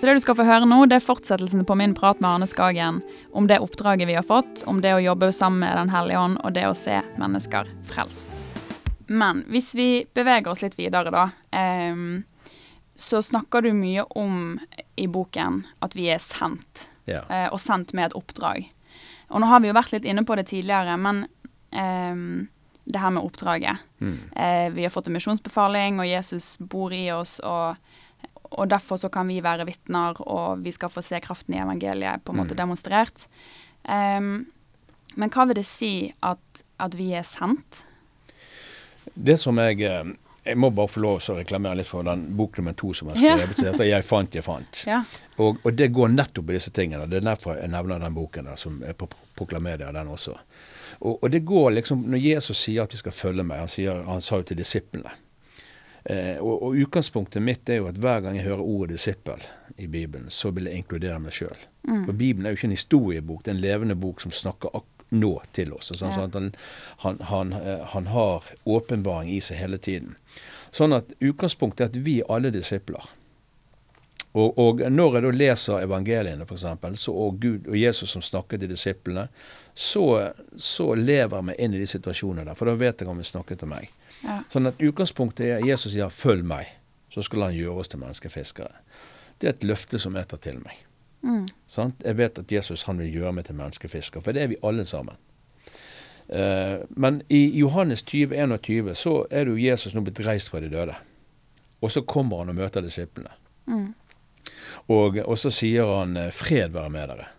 Så Det du skal få høre nå, det er fortsettelsen på min prat med Arne Skagen om det oppdraget vi har fått, om det å jobbe sammen med Den hellige ånd og det å se mennesker frelst. Men hvis vi beveger oss litt videre, da, eh, så snakker du mye om i boken at vi er sendt, Ja. eh, og sendt med et oppdrag. Og nå har vi jo vært litt inne på det tidligere, men eh, det her med oppdraget. Mm. Eh, vi har fått en misjonsbefaling, og Jesus bor i oss, og, og derfor så kan vi være vitner, og vi skal få se kraften i evangeliet på en måte Mm. demonstrert. Um, men hva vil det si at, at vi er sendt? Det som jeg eh, Jeg må bare få lov til å reklamere litt for den bok nummer to som Ja. skrevet. heter 'Jeg fant, jeg fant'. Ja. Og, og det går nettopp i disse tingene. Det er derfor jeg nevner den boken der, som er på Proklamedia, den også. Og, og det går liksom Når Jesus sier at vi skal følge meg, han, sier, han sa jo til disiplene eh, og, og utgangspunktet mitt er jo at hver gang jeg hører ordet disippel i Bibelen, så vil jeg inkludere meg sjøl. For Bibelen er jo ikke en historiebok, det er en levende bok som snakker ak nå til oss. Sånn, Ja. sånn han, han, han, eh, han har åpenbaring i seg hele tiden. Sånn at utgangspunktet er at vi er alle disipler. Og, og når jeg da leser evangeliene, f.eks., og Gud og Jesus som snakker til disiplene, så, så lever vi inn i de situasjonene der. For da vet jeg om vi snakker til meg. Ja. Sånn at utgangspunktet er Jesus sier 'følg meg', så skal han gjøre oss til menneskefiskere. Det er et løfte som jeg tar til meg. Mm. Sant? Jeg vet at Jesus han vil gjøre meg til menneskefisker, for det er vi alle sammen. Uh, men i Johannes 20, 21 så er det jo Jesus nå blitt reist fra de døde. Og så kommer han og møter disiplene. Mm. Og, og så sier han 'fred være med dere'.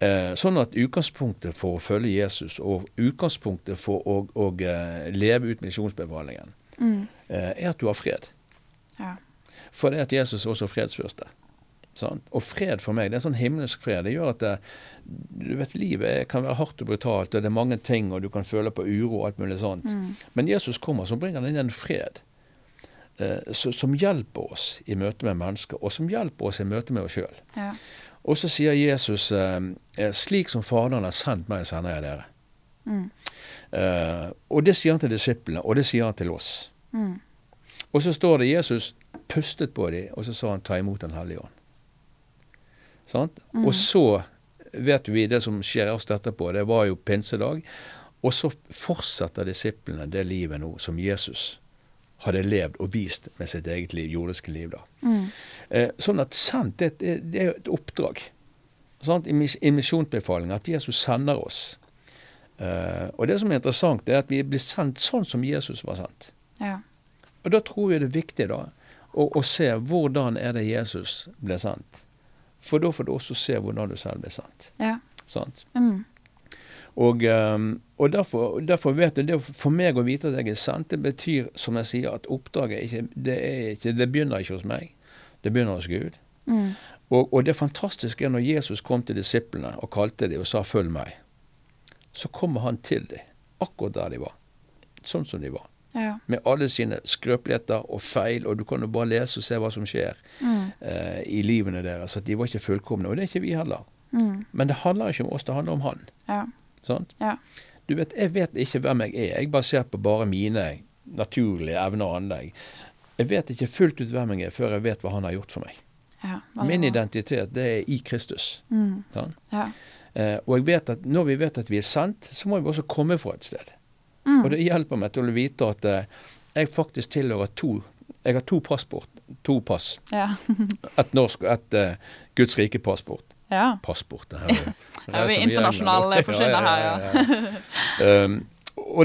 Eh, sånn at utgangspunktet for å følge Jesus, og utgangspunktet for å, å eh, leve ut misjonsbefalingen, Mm. eh, er at du har fred. Ja. For det at Jesus også fredsfyrste. Sant? Og fred for meg, det er en sånn himmelsk fred. Det gjør at det, du vet, livet kan være hardt og brutalt, og det er mange ting, og du kan føle på uro og alt mulig sånt. Mm. Men Jesus kommer, så bringer han inn en fred eh, som hjelper oss i møte med mennesker, og som hjelper oss i møte med oss sjøl. Ja. Og så sier Jesus eh, eh, slik som Faderen har sendt meg, sender jeg dere. Mm. Uh, og det sier han til disiplene, og det sier han til oss. Mm. Og så står det Jesus pustet på dem, og så sa han ta imot Den hellige ånd. Sant? Mm. Og så vet vi det som skjer oss etterpå, det var jo pinsedag. Og så fortsetter disiplene det livet nå som Jesus hadde levd og vist med sitt eget liv, jordiske liv. da. Mm. Eh, sånn at sant, det, det, er et oppdrag. Sant? I mis- misjonsbefalingen at Jesus sender oss. Eh, og det som er interessant, er at vi blir sendt sånn som Jesus var sendt. Ja. Og da tror jeg det er viktig da, å, å se hvordan er det Jesus ble sendt. For da får du også se hvordan du selv blir sendt. Ja. Sant? Mm. Og, ehm, og derfor, derfor vet du, det for meg å vite at jeg er sendt, det betyr, som jeg sier, at oppdraget ikke, det, ikke, det begynner ikke hos meg. Det begynner hos Gud. Mm. Og, og det fantastiske er når Jesus kom til disiplene og kalte dem og sa 'følg meg', så kommer han til dem akkurat der de var. Sånn som de var. Ja. Med alle sine skrøpeligheter og feil, og du kan jo bare lese og se hva som skjer Mm. eh, i livene deres. At de var ikke fullkomne. Og det er ikke vi heller. Mm. Men det handler ikke om oss, det handler om han. Ja. Sant? Ja. Du vet, Jeg vet ikke hvem jeg er. Jeg baserer på bare mine naturlige evner og anlegg. Jeg vet ikke fullt ut hvem jeg er før jeg vet hva han har gjort for meg. ja. Min identitet det er i Kristus. Mm. Sant? Ja. Eh, og at når vi vet at vi er sendt, så må vi også komme fra et sted. Mm. Og det hjelper meg til å vite at eh, jeg faktisk tilhører to Jeg har to passport. To pass. Ja. Et norsk og et uh, Guds rike passport. Ja. Passport. Det her er jo- Ja, vi er internasjonale forkynner her, ja. um,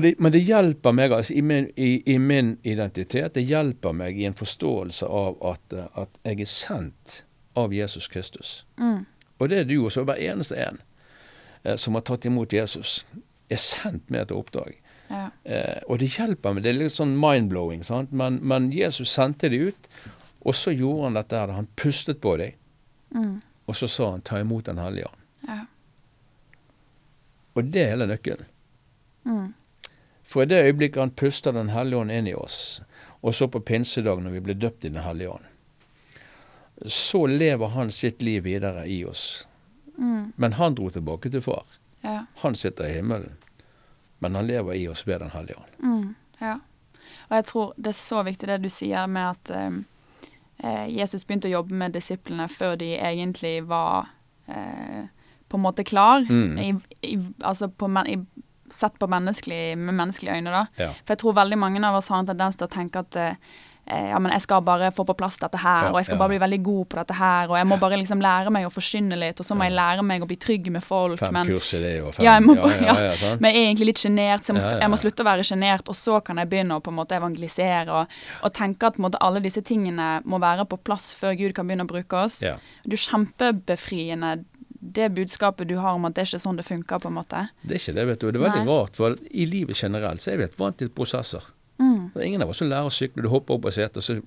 det, men det hjelper meg altså, i, min, i, i min identitet. Det hjelper meg i en forståelse av at, eh, at jeg er sendt av Jesus Kristus. Mm. Og det er du også. Hver eneste en eh, som har tatt imot Jesus, er sendt med et oppdrag. Ja. Eh, og det hjelper meg. Det er litt sånn mind-blowing. sant? Men, men Jesus sendte de ut, og så gjorde han dette her. Han pustet på dem, Mm. Og så sa han 'ta imot Den hellige ånd'. Ja. Og det er hele nøkkelen. Mm. For i det øyeblikket han puster Den hellige ånd inn i oss, og så på pinsedag når vi blir døpt i Den hellige ånd, så lever han sitt liv videre i oss. Mm. Men han dro tilbake til far. Ja. Han sitter i himmelen. Men han lever i oss ved Den hellige ånd. Mm. ja. Og jeg tror det er så viktig det du sier med at um, Jesus begynte å jobbe med disiplene før de egentlig var eh, på en måte klar. Mm. I, i, altså på, i, sett på menneskelig, med menneskelige øyne, da. Ja. For jeg tror veldig mange av oss har en tendens til å tenke at eh, ja, men jeg skal bare få på plass dette her, og jeg skal bare bli veldig god på dette her, og jeg må bare liksom lære meg å forsyne litt, og så må jeg lære meg å bli trygg med folk. Fem men kurs i det og fem Ja, jeg må ja, ja, sant? men jeg er egentlig litt sjenert, så jeg må, jeg må slutte å være sjenert, og så kan jeg begynne å på en måte evangelisere og, og tenke at måte, alle disse tingene må være på plass før Gud kan begynne å bruke oss. Ja. Det er kjempebefriende, det budskapet du har om at det er ikke sånn det funker, på en måte. Det er ikke det, vet du. Det er veldig Nei. rart, for i livet generelt så er vi et vant til prosesser. Ingen av oss som lærer å sykle. Du hopper opp på setet, og så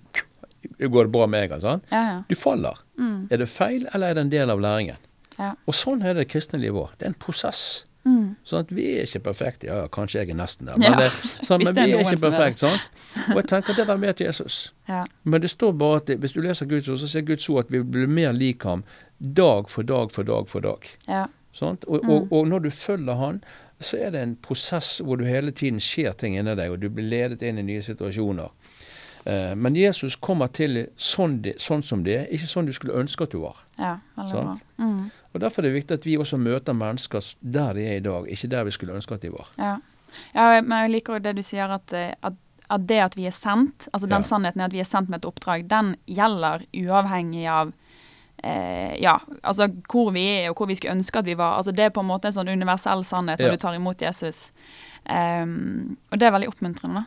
går det bra med en gang. Ja, ja. Du faller. Mm. Er det feil, eller er det en del av læringen? Ja. Og sånn er det kristne livet òg. Det er en prosess. Mm. Sånn at Vi er ikke perfekte. Ja, kanskje jeg er nesten der. Men, det, sånn, men vi er ikke er perfekte. Sånn. Og jeg tenker at det var med Jesus. ja. Men det står bare at det, hvis du leser Guds ord, så sier Guds ord at vi blir mer lik ham dag for dag for dag for dag. ja. Og, Mm. og, og når du følger han, så er det en prosess hvor du hele tiden skjer ting inni deg, og du blir ledet inn i nye situasjoner. Eh, men Jesus kommer til sånn, de, sånn som det er, ikke sånn du skulle ønske at du var. ja. Mm. Og Derfor er det viktig at vi også møter mennesker der de er i dag, ikke der vi skulle ønske at de var. Ja. ja, men jeg liker jo det du sier, at, eh, at, at det at vi er sendt, altså den Ja. sannheten at vi er sendt med et oppdrag, den gjelder uavhengig av ja, altså hvor vi er og hvor vi skulle ønske at vi var. Altså Det er på en måte en sånn universell sannhet når Ja. du tar imot Jesus. Um, og det er veldig oppmuntrende. da.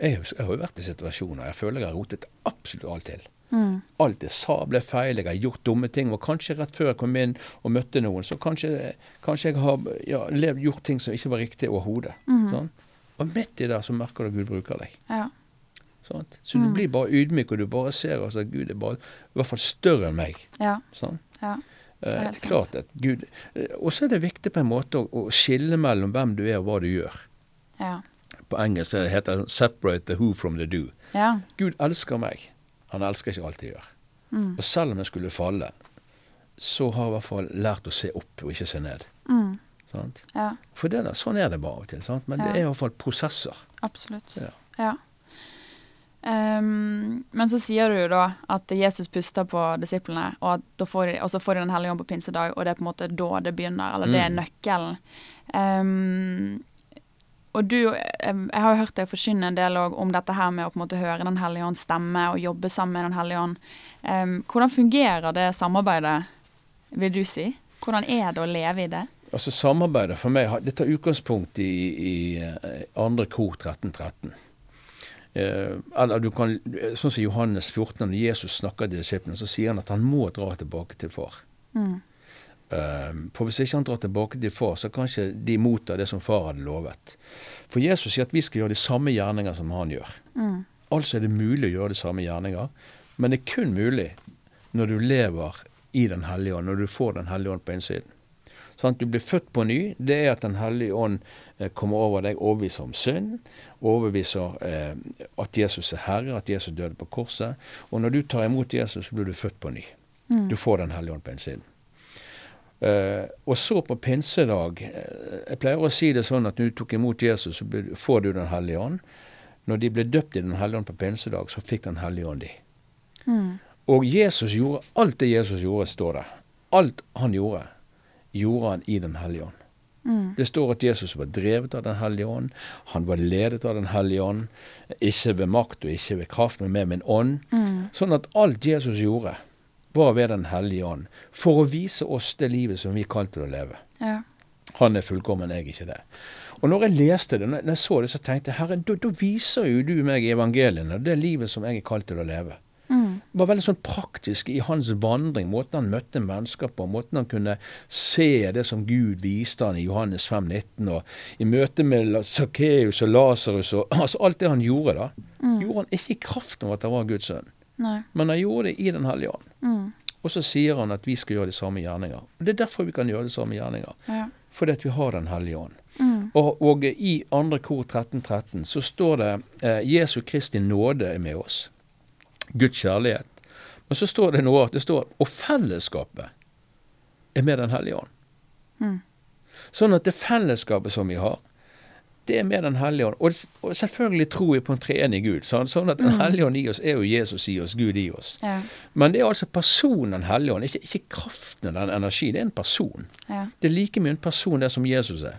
Jeg, jeg har jo vært i situasjoner jeg føler jeg har rotet absolutt alt til. Mm. Alt jeg sa ble feil, jeg har gjort dumme ting. Og kanskje rett før jeg kom inn og møtte noen, så kanskje, kanskje jeg har ja, levd, gjort ting som ikke var riktig overhodet. Mhm. Sånn. Og midt i det så merker du at Gud bruker deg. Ja. Sant? Så du blir bare ydmyk, og du bare ser altså, at Gud er bare i hvert fall større enn meg. Ja. Sant? ja. Eh, klart at Gud eh, Og så er det viktig på en måte å, å skille mellom hvem du er og hva du gjør. Ja. På engelsk det heter det 'separate the who from the do'. ja. Gud elsker meg. Han elsker ikke alt jeg gjør. Mm. Og selv om jeg skulle falle, så har jeg i hvert fall lært å se opp og ikke se ned. Mm. Sant? ja. For det der, sånn er det bare av og til. Sant? Men det er i hvert fall prosesser. Absolutt. Ja. Ehm, men så sier du jo da at Jesus puster på disiplene, og, får de, og så får de Den hellige ånd på pinsedag, og det er på en måte da det begynner, eller det er Mm. nøkkelen. Um, og du, jeg har jo hørt deg forkynne en del om dette her med å på en måte høre Den hellige ånds stemme og jobbe sammen med Den hellige ånd. Um, hvordan fungerer det samarbeidet, vil du si? Hvordan er det å leve i det? Altså Samarbeidet for meg det tar utgangspunkt i, i eh, andre kor 1313. Eh, eller du kan, sånn som Johannes 14, når Jesus snakker til disiplene, så sier han at han må dra tilbake til far. Mm. Eh, for hvis ikke han drar tilbake til far, så kan ikke de motta det som far hadde lovet. For Jesus sier at vi skal gjøre de samme gjerninger som han gjør. Mm. Altså er det mulig å gjøre de samme gjerninger, men det er kun mulig når du lever i Den hellige ånd, når du får Den hellige ånd på innsiden. Sånn at du blir født på ny, det er at Den hellige ånd eh, kommer over deg, overbeviser om synd, overbeviser eh, at Jesus er Herre, at Jesus døde på korset. Og når du tar imot Jesus, så blir du født på ny. Mm. Du får Den hellige ånd på innsiden. Eh, og så på pinsedag eh, Jeg pleier å si det sånn at når du tok imot Jesus, så får du Den hellige ånd. Når de ble døpt i Den hellige ånd på pinsedag, så fikk Den hellige ånd de. Mm. Og Jesus gjorde alt det Jesus gjorde, står det. Alt han gjorde, gjorde han i Den hellige ånd. Mm. Det står at Jesus var drevet av Den hellige ånd. Han var ledet av Den hellige ånd. Ikke ved makt og ikke ved kraft, men med min ånd. Mm. Sånn at alt Jesus gjorde, var ved Den hellige ånd. For å vise oss det livet som vi kalte det å leve. Ja. Han er fullkommen, jeg er ikke det. Og når jeg leste det, når jeg så det, så tenkte jeg herre, da, da viser jo du meg evangeliene det livet som jeg er kalt til å leve. Mm. Var veldig sånn praktisk i hans vandring, måten han møtte mennesker på, måten han kunne se det som Gud viste han i Johannes 5, 19, og i møte med Sakkeus og Lasarus og altså alt det han gjorde da, gjorde han ikke i kraft av at han var Guds sønn, Nei. men han gjorde det i Den hellige ånd. Mm. Og så sier han at vi skal gjøre de samme gjerninger. Og Det er derfor vi kan gjøre de samme gjerninger. Ja. Fordi at vi har Den hellige ånd. Mm. Og, og i andre kor 1313 så står det eh, Jesu Kristi nåde er med oss. Guds kjærlighet. Men så står det noe at det står Og fellesskapet er med Den hellige ånd. Mm. Sånn at det fellesskapet som vi har, det er med Den hellige ånd. Og, og selvfølgelig tror vi på en treenig Gud. Sånn, sånn at Den Mm. hellige ånd i oss er jo Jesus i oss, Gud i oss. Ja. Men det er altså personen Den hellige ånd, ikke, ikke kraften av den energien. Det er en person. Ja. Det er like mye en person det som Jesus er.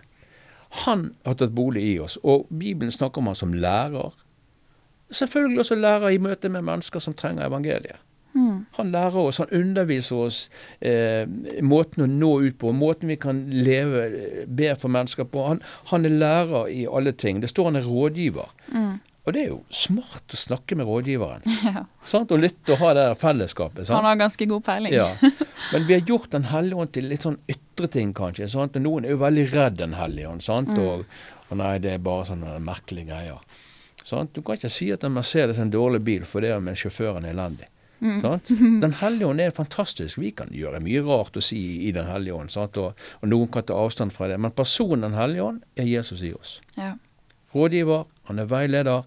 Han har tatt bolig i oss, og Bibelen snakker om han som lærer. Selvfølgelig også lærer i møte med mennesker som trenger evangeliet. Mm. Han lærer oss, han underviser oss eh, måten å nå ut på, måten vi kan leve, bedre be for mennesker på. Han, han er lærer i alle ting. Det står han er rådgiver. Mm. Og det er jo smart å snakke med rådgiveren. Ja. Sant? Og lytte og ha det fellesskapet. Sant? Han har ganske god peiling. Ja. Men vi har gjort Den hellige ånd til litt sånn ytre ting, kanskje. Sant? Og noen er jo veldig redd Den hellige ånd. Sant? Mm. Og, og nei, det er bare sånne merkelige greier. Sant? Du kan ikke si at en Mercedes er en dårlig bil fordi om sjåføren er elendig. Mm. Sant? Den hellige ånd er fantastisk. Vi kan gjøre mye rart å si i Den hellige ånd. Sant? Og, og noen kan ta avstand fra det. Men personen Den hellige ånd er Jesus i oss. Ja. Rådgiver, han er veileder.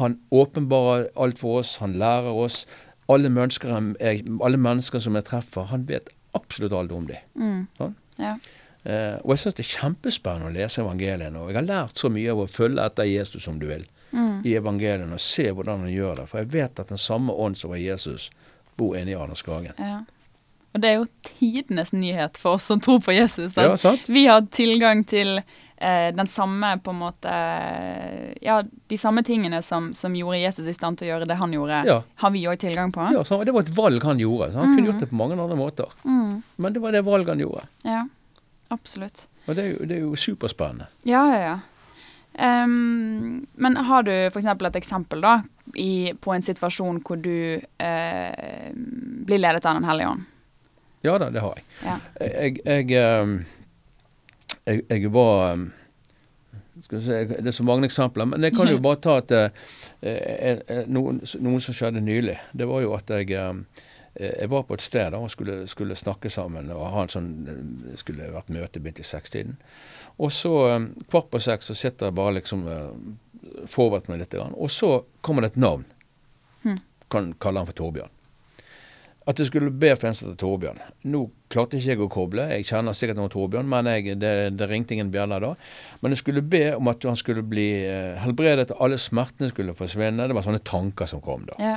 Han åpenbarer alt for oss, han lærer oss. Alle mennesker, jeg, alle mennesker som jeg treffer, han vet absolutt alt om dem. Mm. Sånn. Ja. Eh, og jeg syns det er kjempespennende å lese evangeliene. Og jeg har lært så mye av å følge etter Jesus, som du vil, Mm. i evangeliene og se hvordan han gjør det. For jeg vet at den samme ånd som var Jesus, bor inne i Arne Skagen. ja. Og det er jo tidenes nyhet for oss som tror på Jesus. At Ja, vi har tilgang til eh, den samme på en måte Ja, de samme tingene som, som gjorde Jesus i stand til å gjøre det han gjorde, Ja. har vi òg tilgang på. Ja, så det var et valg han gjorde. Så han kunne gjort det på mange andre måter. Mm. Men det var det valget han gjorde. Ja, absolutt. Og det er jo, det er jo superspennende. Ja, ja, ja. Ehm, men har du f.eks. et eksempel da, i, på en situasjon hvor du eh, blir ledet av Den hellige ånd? Ja da, det har jeg. Ja. Jeg, jeg, jeg, jeg var skal vi se, Det er så mange eksempler, men jeg kan jo bare ta at eh, eh, eh, noen, noen som skjedde nylig. Det var jo at jeg jeg var på et sted da, og skulle, skulle snakke sammen og ha en sånn Det skulle vært møte begynt i sekstiden. Og så ehm, kvart på seks så sitter jeg bare liksom uh, forberedt meg litt. Og så kommer det et navn. Hm. Kan kalle han for Torbjørn. At jeg skulle be for en som heter Torbjørn. Nå klarte ikke jeg å koble, jeg kjenner sikkert noen Torbjørn, men jeg, det, det ringte ingen bjeller da. Men jeg skulle be om at han skulle bli eh, helbredet, at alle smertene skulle forsvinne. Det var sånne tanker som kom da. Ja.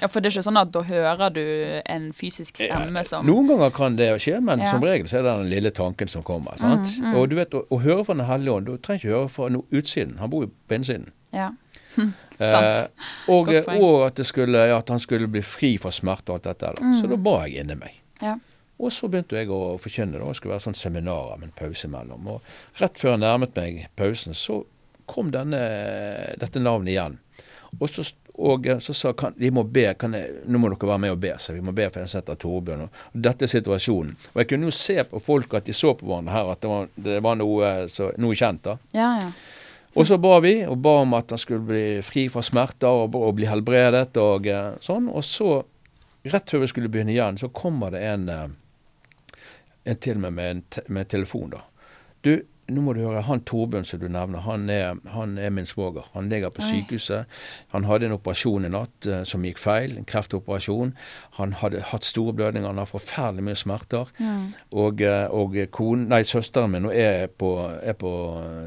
ja, for det er ikke sånn at da hører du en fysisk stemme som Noen ganger kan det skje, men Ja. som regel så er det den lille tanken som kommer. sant? Mm, mm. Og du vet, å, å høre fra Den hellige ånd, du trenger ikke høre fra noe utsiden. Han bor jo på innsiden. Ja. Eh, og, og at, det skulle, ja, at han skulle bli fri fra smerte og alt dette. Da. Så Mm. da ba jeg inni meg. Ja. Og så begynte jeg å forkynne. da, Det skulle være sånn seminarer med en pause imellom. Og rett før jeg nærmet meg pausen, så kom denne, dette navnet igjen. Og så, og så sa kan, de må be, kan jeg, nå må dere være med og be. Så vi må be for en som heter Torbjørn. Og dette er situasjonen. Og jeg kunne jo se på folk at de så på hverandre her at det var, det var noe, så, noe kjent. da. ja, ja. Og så ba vi, og ba om at han skulle bli fri fra smerter og, og bli helbredet og eh, sånn. Og så, rett før vi skulle begynne igjen, så kommer det en, eh, en til med, med, en med telefon, da. Du, nå må du høre, han Torbjørn som du nevner, han er, han er min svoger. Han ligger på sykehuset. Han hadde en operasjon i natt uh, som gikk feil, en kreftoperasjon. Han hadde hatt store blødninger, han har forferdelig mye smerter. Mm. Og, eh, og konen, nei, søsteren min er på, er på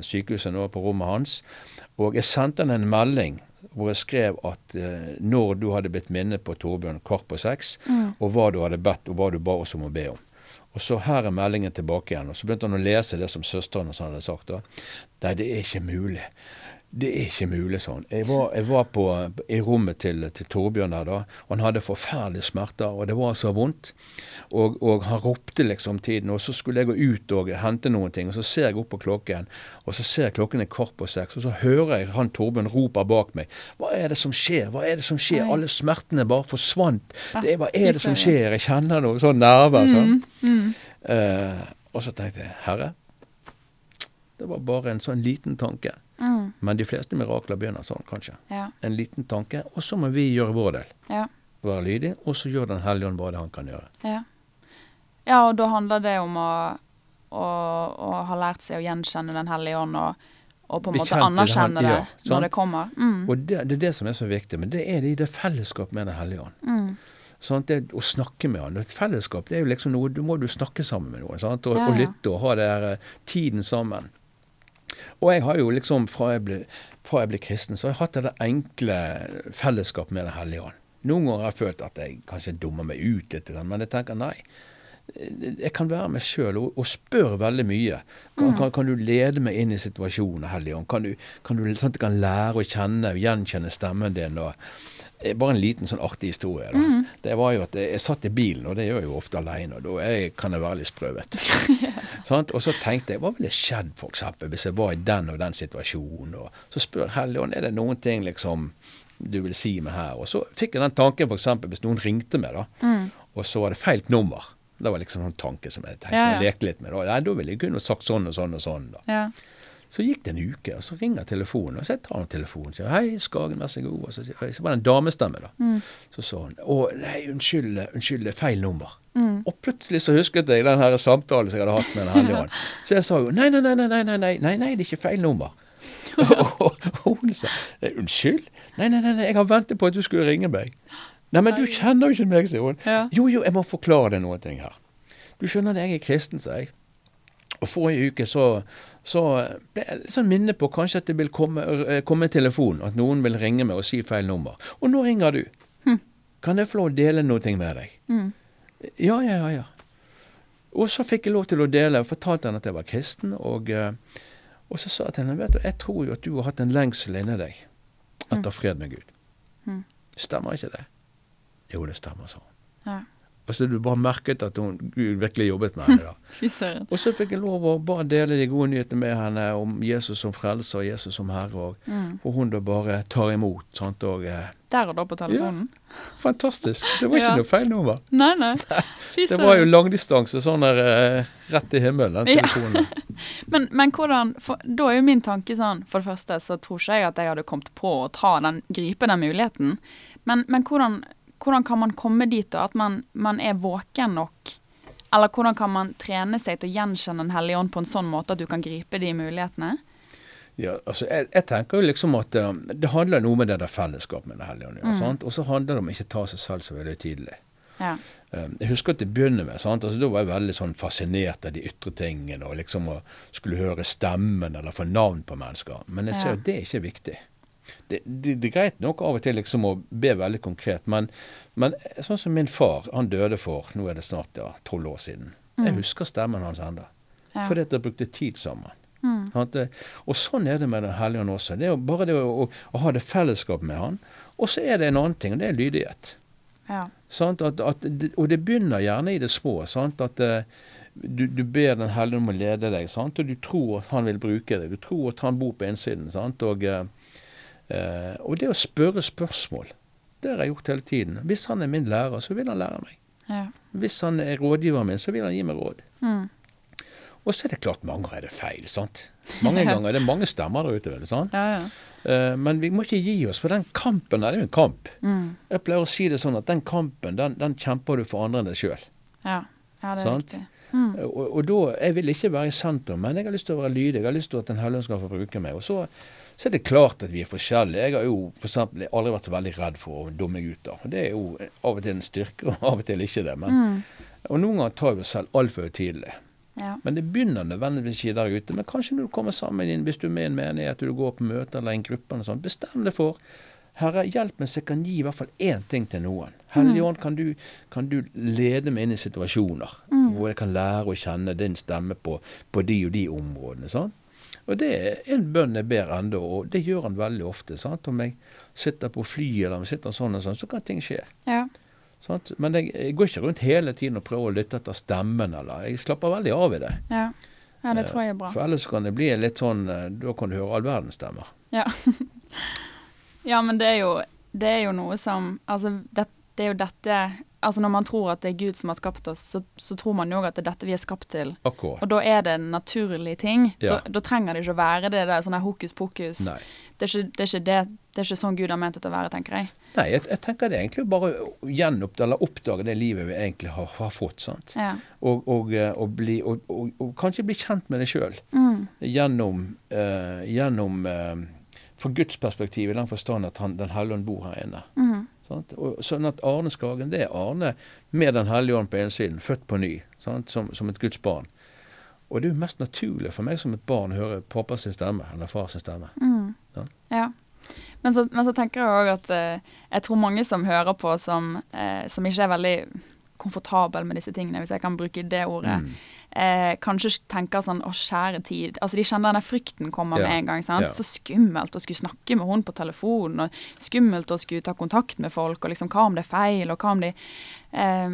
sykehuset nå, på rommet hans. Og jeg sendte henne en melding hvor jeg skrev at eh, når du hadde blitt minnet på Torbjørn kvart på seks, Mm. og hva du hadde bedt, og hva du ba oss om å be om. Og så her er meldingen tilbake igjen. Og så begynte han å lese det som søsteren hans hadde sagt. da. Nei, det er ikke mulig. Det er ikke mulig, sånn. Jeg var, jeg var på, i rommet til, til Torbjørn der da, han hadde forferdelige smerter, og det var så vondt. Og, og han ropte liksom tiden, og så skulle jeg gå ut og hente noen ting, og så ser jeg opp på klokken, og så ser jeg klokken er kvart på seks, og så hører jeg han Torbjørn roper bak meg. Hva er det som skjer? Hva er det som skjer? Alle smertene bare forsvant. Ah, Det, hva er det som skjer? Jeg kjenner noe sånn nerver. sånn. Mm, mm. Uh, og så tenkte jeg, herre, det var bare en sånn liten tanke. Mm. Men de fleste mirakler begynner sånn, kanskje. Ja, En liten tanke, og så må vi gjøre vår del. ja, Være lydig, og så gjør Den hellige ånd hva det han kan gjøre. ja. Ja, og da handler det om å, å, å ha lært seg å gjenkjenne Den hellige ånd og, og på en måte anerkjenne det, ja, når det kommer. Mm. Og det, det er det som er så viktig. Men det er det i det fellesskap med Den hellige ånd. Mm. Sånn, Det å snakke med han. Et fellesskap det er jo liksom noe Du må du snakke sammen med noen. Sant? Og, Ja, og lytte og ha det der eh, tiden sammen. Og jeg har jo liksom, fra jeg ble, fra jeg ble kristen, så har jeg hatt det enkle fellesskap med Den hellige ånd. Noen ganger har jeg følt at jeg kanskje dummer meg ut litt, men jeg tenker nei. Jeg kan være meg sjøl og, og spør veldig mye. Kan, kan, kan, du lede meg inn i situasjonen, Helligånd? Kan du, kan du sånn at jeg kan lære å kjenne, gjenkjenne stemmen din? og bare en liten sånn artig historie. Mm. Det var jo at jeg, jeg, satt i bilen, og det gjør jeg jo ofte alene. Og da jeg, kan jeg være litt sprø, vet du. og så tenkte jeg hva ville skjedd f.eks. hvis jeg var i den og den situasjonen? Og så spør Helligånd er det noen ting liksom du vil si meg her. Og så fikk jeg den tanken f.eks. hvis noen ringte meg, da, mm. og så var det feilt nummer. Det var liksom en tanke som jeg tenkte ja, ja. lekte litt med. Da. Da ville jeg kunne sagt sånn og sånn og sånn. Ja. Så gikk det en uke, og så ringer telefonen. Og så jeg tar telefonen og sier 'Hei, Skagen, vær så god.' Og så, så var det en damestemme, da. Mm. Så sa hun 'Å, nei, unnskyld, unnskyld, det er feil nummer'. Mm. Og plutselig så husket jeg den her samtalen som jeg hadde hatt med Den hellige ånd. Så jeg sa jo 'Nei, nei, nei, nei, nei, nei, nei, nei, det er ikke feil nummer'. og hun sa 'Unnskyld? Nei, nei, nei, jeg har ventet på at du skulle ringe meg'. Nei, men du kjenner jo ikke meg, sier hun. Ja. Jo, jo, jeg må forklare deg noe ting her. Du skjønner det, jeg er kristen, sier jeg. Og forrige uke så, så ble jeg litt sånn minne på kanskje at det vil komme, eh, komme en telefon, at noen vil ringe meg og si feil nummer. Og nå ringer du. Hm. Kan jeg få lov å dele noe med deg? Mm. Ja, ja, ja, ja. Og så fikk jeg lov til å dele. og Fortalte henne at jeg var kristen. Og, eh, og så sa jeg til henne vet du, jeg tror jo at du har hatt en lengsel inni deg etter hm. fred med Gud. Mm. Stemmer ikke det? Jo, det stemmer, sa hun. Ja. Altså Du bare merket at hun, Gud virkelig jobbet med henne. da. og så fikk jeg lov å bare dele de gode nyhetene med henne om Jesus som frelser og Jesus som herre. Og, mm. og hun da bare tar imot. sant, og... Eh, Der og da på telefonen? Ja, fantastisk. Det var ikke ja. noe feil nummer. Nei, nei. det var jo langdistanse, sånn der eh, rett i himmelen, den telefonen. Ja. men, men, hvordan for, Da er jo min tanke sånn, for det første så tror ikke jeg at jeg hadde kommet på å ta den, gripe den muligheten. Men, men hvordan hvordan kan man komme dit, da? At man, man, er våken nok? Eller hvordan kan man trene seg til å gjenkjenne Den hellige ånd på en sånn måte at du kan gripe de mulighetene? Ja, altså jeg, jeg tenker jo liksom at uh, det handler noe med det der fellesskapet med Den hellige ånd. Ja, mm. Og så handler det om ikke ta seg selv så veldig tydelig. Ja. Um, jeg husker at det begynner med, sant? Altså, Da var jeg veldig sånn fascinert av de ytre tingene, og liksom å skulle høre stemmen eller få navn på mennesker. Men jeg ser at det er ikke viktig det, det, det, er greit nok av og til liksom å be veldig konkret, men, men, sånn som min far, han døde for nå er det snart ja, tolv år siden. Mm. Jeg husker stemmen hans ennå. Ja. Fordi at jeg brukte tid sammen. Mm. Og sånn er det med Den hellige ånd også. Det er jo bare det å, å, å, ha det fellesskap med han. Og så er det en annen ting, og det er lydighet. Ja. At, at, og det begynner gjerne i det små. Sant? At uh, du, du, ber Den hellige om å lede deg, sant? og du tror at han vil bruke deg. Du tror at han bor på innsiden. Sant? Og uh, Eh, og det å spørre spørsmål, det har jeg gjort hele tiden. Hvis han er min lærer, så vil han lære meg. Ja. Hvis han er rådgiveren min, så vil han gi meg råd. Mm. Og så er det klart mange ganger er det feil. sant? Mange ganger er det mange stemmer der ute. vel, sant? Ja, ja. Eh, men vi må ikke gi oss, for den kampen er jo en kamp. Mm. Jeg pleier å si det sånn at den kampen, den, den kjemper du for andre enn deg sjøl. Ja. ja, det er sant? riktig. Mm. Og, og, da, Jeg vil ikke være i sentrum, men jeg har lyst til å være lydig. Jeg har lyst til at Den hellige skal få bruke meg. Og så så er det klart at vi er forskjellige. Jeg har jo for eksempel, aldri vært så veldig redd for å dumme meg ut. da. Det er jo av og til en styrke, og av og til ikke det. Men, mm. Og noen ganger tar vi oss selv altfor tidlig. Ja. Men det begynner nødvendigvis ikke der ute. Men kanskje når du kommer sammen inn, hvis du er med i en menighet, du går på møter eller en gruppe, eller sånt, bestem deg for Herre, hjelp meg så jeg kan gi i hvert fall én ting til noen. Hellige mm. Ånd, kan, kan, du lede meg inn i situasjoner mm. hvor jeg kan lære å kjenne din stemme på, på de og de områdene. sånn? Og det er en bønn jeg ber ennå, og det gjør han veldig ofte. Sant? Om jeg sitter på fly eller om jeg sitter sånn og sånn, så kan ting skje. Ja. Sant? Men jeg, jeg, går ikke rundt hele tiden og prøver å lytte etter stemmen, eller Jeg slapper veldig av i det. Ja, ja det tror jeg er bra. For ellers kan det bli litt sånn eh, Da kan du høre all verdens stemmer. Ja. ja, men det er jo, det er jo noe som Altså, det, det er jo dette altså Når man tror at det er Gud som har skapt oss, så, så tror man jo òg at det er dette vi er skapt til. Akkurat. Og da er det en naturlig ting. Ja. Da, da, trenger det ikke å være det der sånn hokus pokus. Det er, ikke, det, er ikke det, det er ikke sånn Gud har ment det å være, tenker jeg. Nei, jeg, jeg tenker det er egentlig bare å gjenoppdage eller oppdage det livet vi egentlig har, har fått. sant? Ja. Og, og, eh, og, bli, og, kanskje bli kjent med det sjøl. Mm. Gjennom, uh, gjennom uh, Fra Guds perspektiv, i den forstand at han, Den hellige ånd bor her inne. Mm. Og, sånn at Arne Skagen det er Arne med Den hellige ånd på innsiden, født på ny, som, som, et Guds barn. Og det er jo mest naturlig for meg som et barn å høre pappa sin stemme, eller far sin stemme. Mm. Ja. Ja. Men så, men så tenker jeg òg at eh, jeg tror mange som hører på, som, eh, som ikke er veldig komfortabel med disse tingene, hvis jeg kan bruke det ordet, Mm. eh, kanskje tenker sånn å, kjære tid. Altså de kjenner denne frykten kommer Ja. med en gang. sant? Ja. Så skummelt å skulle snakke med hun på telefonen, og skummelt å skulle ta kontakt med folk, og liksom hva om det er feil, og hva om de eh,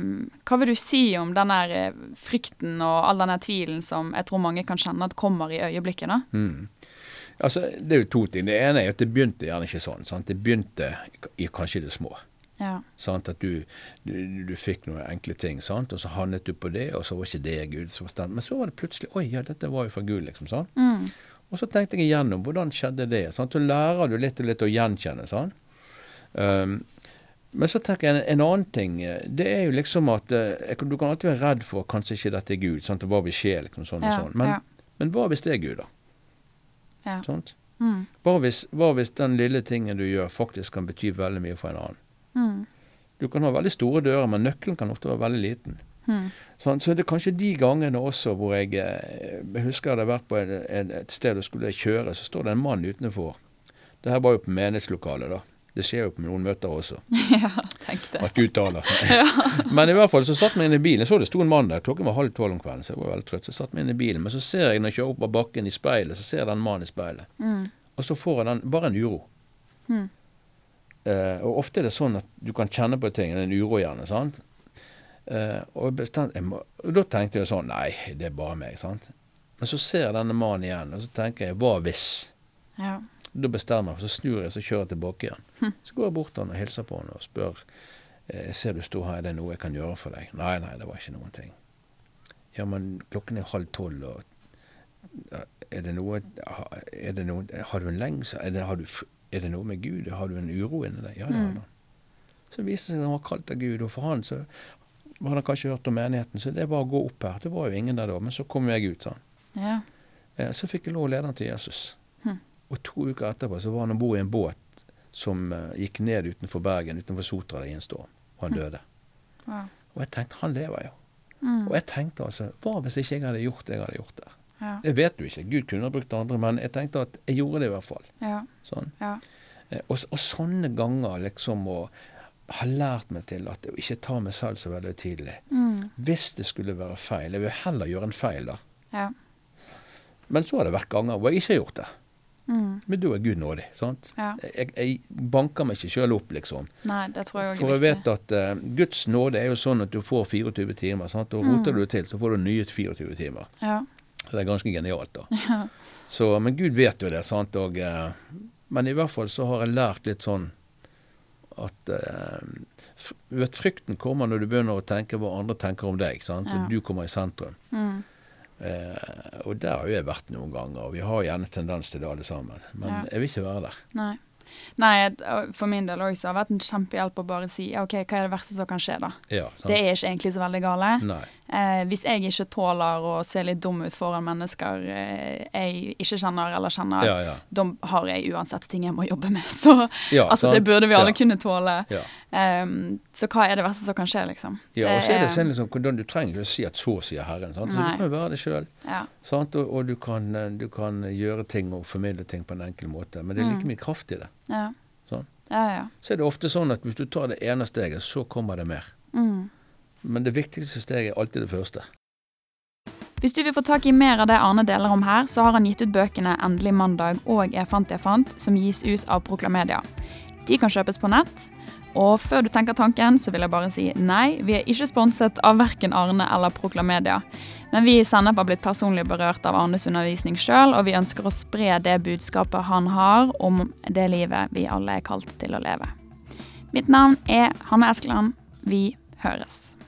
Hva vil du si om den der eh, frykten og all den der tvilen som jeg tror mange kan kjenne at kommer i øyeblikket, da? Mm. Altså, det er jo to ting. Det ene er at det begynte gjerne ikke sånn. Sant? Det begynte i kanskje det små. Ja. Sant? At du, du, du fikk noen enkle ting, sant? og så handlet du på det, og så var ikke det Gud som bestemte. Men så var det plutselig Oi, ja, dette var jo fra Gud, liksom. sant? Mm. Og så tenkte jeg igjennom hvordan skjedde det. Sant? Så lærer du litt og litt å gjenkjenne. Sant? Um, men så tenker jeg en, en annen ting. Det er jo liksom at eh, Du kan alltid være redd for kanskje ikke dette er Gud. Sant? Hva vil skje? liksom sånn og sånn. Men, ja. men hva hvis det er Gud, da? Ja. Sant? Mm. Hva hvis, hva hvis den lille tingen du gjør, faktisk kan bety veldig mye for en annen? Mm. Du kan ha veldig store dører, men nøkkelen kan ofte være veldig liten. Mm. Sånn, så det er kanskje de gangene også hvor jeg, eh, jeg husker jeg hadde vært på et, et, et sted og skulle kjøre, så står det en mann utenfor. Det her var jo på menighetslokalet, da. Det skjer jo på noen møter også. ja, tenk det. At Gud taler. Men i hvert fall så satt vi inn i bilen. Jeg så det sto en mann der. Klokken var halv tolv om kvelden, så jeg var veldig trøtt. Så jeg satt meg inn i bilen. Men så ser jeg når jeg kjører opp av bakken i speilet, så ser jeg den mannen i speilet. Mm. Og så får jeg den, bare en uro. Mm. Eh, og ofte er det sånn at du kan kjenne på ting, en uro gjerne. sant? Uh, og, bestemt, må, og da tenkte jeg sånn Nei, det er bare meg. sant? Men så ser jeg denne mannen igjen, og så tenker jeg hva hvis? Ja. Da bestemmer jeg meg, så snur jeg så kjører jeg tilbake igjen. Hm. Så går jeg bort til han og hilser på han og spør eh, jeg ser du sto her, er det noe jeg kan gjøre for deg? Nei, nei, det var ikke noen ting. Ja, men klokken er halv tolv, og er det noe er det noe, Har du en lengsel? Har du, er det noe med Gud? Har du en uro inni deg? Ja, det har Mm. han. Så viste det seg at han var kalt av Gud, og for han så hadde han kanskje hørt om menigheten, så det var å gå opp her. Det var jo ingen der da, men så kom jeg ut, han. ja. Eh, Så fikk jeg lov å lede han til Jesus. Hm. Og to uker etterpå så var han om bord i en båt som uh, gikk ned utenfor Bergen, utenfor Sotra i en storm. Og han Hm. døde. Wow. Og jeg tenkte, han lever jo. Mm. Og jeg tenkte altså, hva hvis ikke jeg hadde gjort det jeg hadde gjort der? Ja. Det vet du ikke, Gud kunne ha brukt andre, men jeg tenkte at jeg gjorde det i hvert fall. Ja. Sånn. Ja. Eh, Og, og sånne ganger liksom å ha lært meg til at å ikke ta meg selv så veldig tidlig. Mm. Hvis det skulle være feil, jeg vil heller gjøre en feil da. Ja. Men så har det vært ganger hvor jeg ikke har gjort det. Mm. Men da er Gud nådig. sant? Ja. Jeg, jeg banker meg ikke sjøl opp, liksom. Nei, det tror jeg også For jeg vet at uh, Guds nåde er jo sånn at du får 24 timer. sant? Og roter Mm. du til, så får du nye 24 timer. Ja. Så det er ganske genialt, da. Ja. Så, men Gud vet jo det, sant. Og, eh, men i hvert fall så har jeg lært litt sånn at eh, vet, Frykten kommer når du begynner å tenke hva andre tenker om deg, sant? Ja. og du kommer i sentrum. Mm. Eh, og der har jo jeg vært noen ganger, og vi har gjerne tendens til det alle sammen. Men Ja. jeg vil ikke være der. Nei. Nei, for min del også har det vært en kjempehjelp å bare si OK, hva er det verste som kan skje, da? Ja? Det er ikke egentlig så veldig gale. Eh, hvis jeg ikke tåler å se litt dum ut foran mennesker eh, jeg ikke kjenner eller kjenner, Ja, ja. da har jeg uansett ting jeg må jobbe med. Så altså, det burde vi alle kunne tåle. Ja. Ehm, så hva er det verste som kan skje, liksom? Ja, og så er det sånn liksom, Du trenger ikke å si at 'så sier Herren'. Sant? Så Nei. du kan jo være det sjøl. Ja. Og, og du, kan, eh, du kan gjøre ting og formidle ting på en enkel måte. Men det er like Mm. mye kraft i det. Ja. Sånn. Ja, ja. Så er det ofte sånn at hvis du tar det ene steget, så kommer det mer. Mm. Men det viktigste steget er alltid det første. Hvis du vil få tak i mer av det Arne deler om her, så har han gitt ut bøkene 'Endelig mandag' og 'Jeg fant, jeg fant', som gis ut av Proklamedia. De kan kjøpes på nett. Og før du tenker tanken, så vil jeg bare si nei, vi er ikke sponset av verken Arne eller Proklamedia. Men vi i Sennep har blitt personlig berørt av Arnes undervisning sjøl, og vi ønsker å spre det budskapet han har om det livet vi alle er kalt til å leve. Mitt navn er Hanne Eskeland. Vi høres.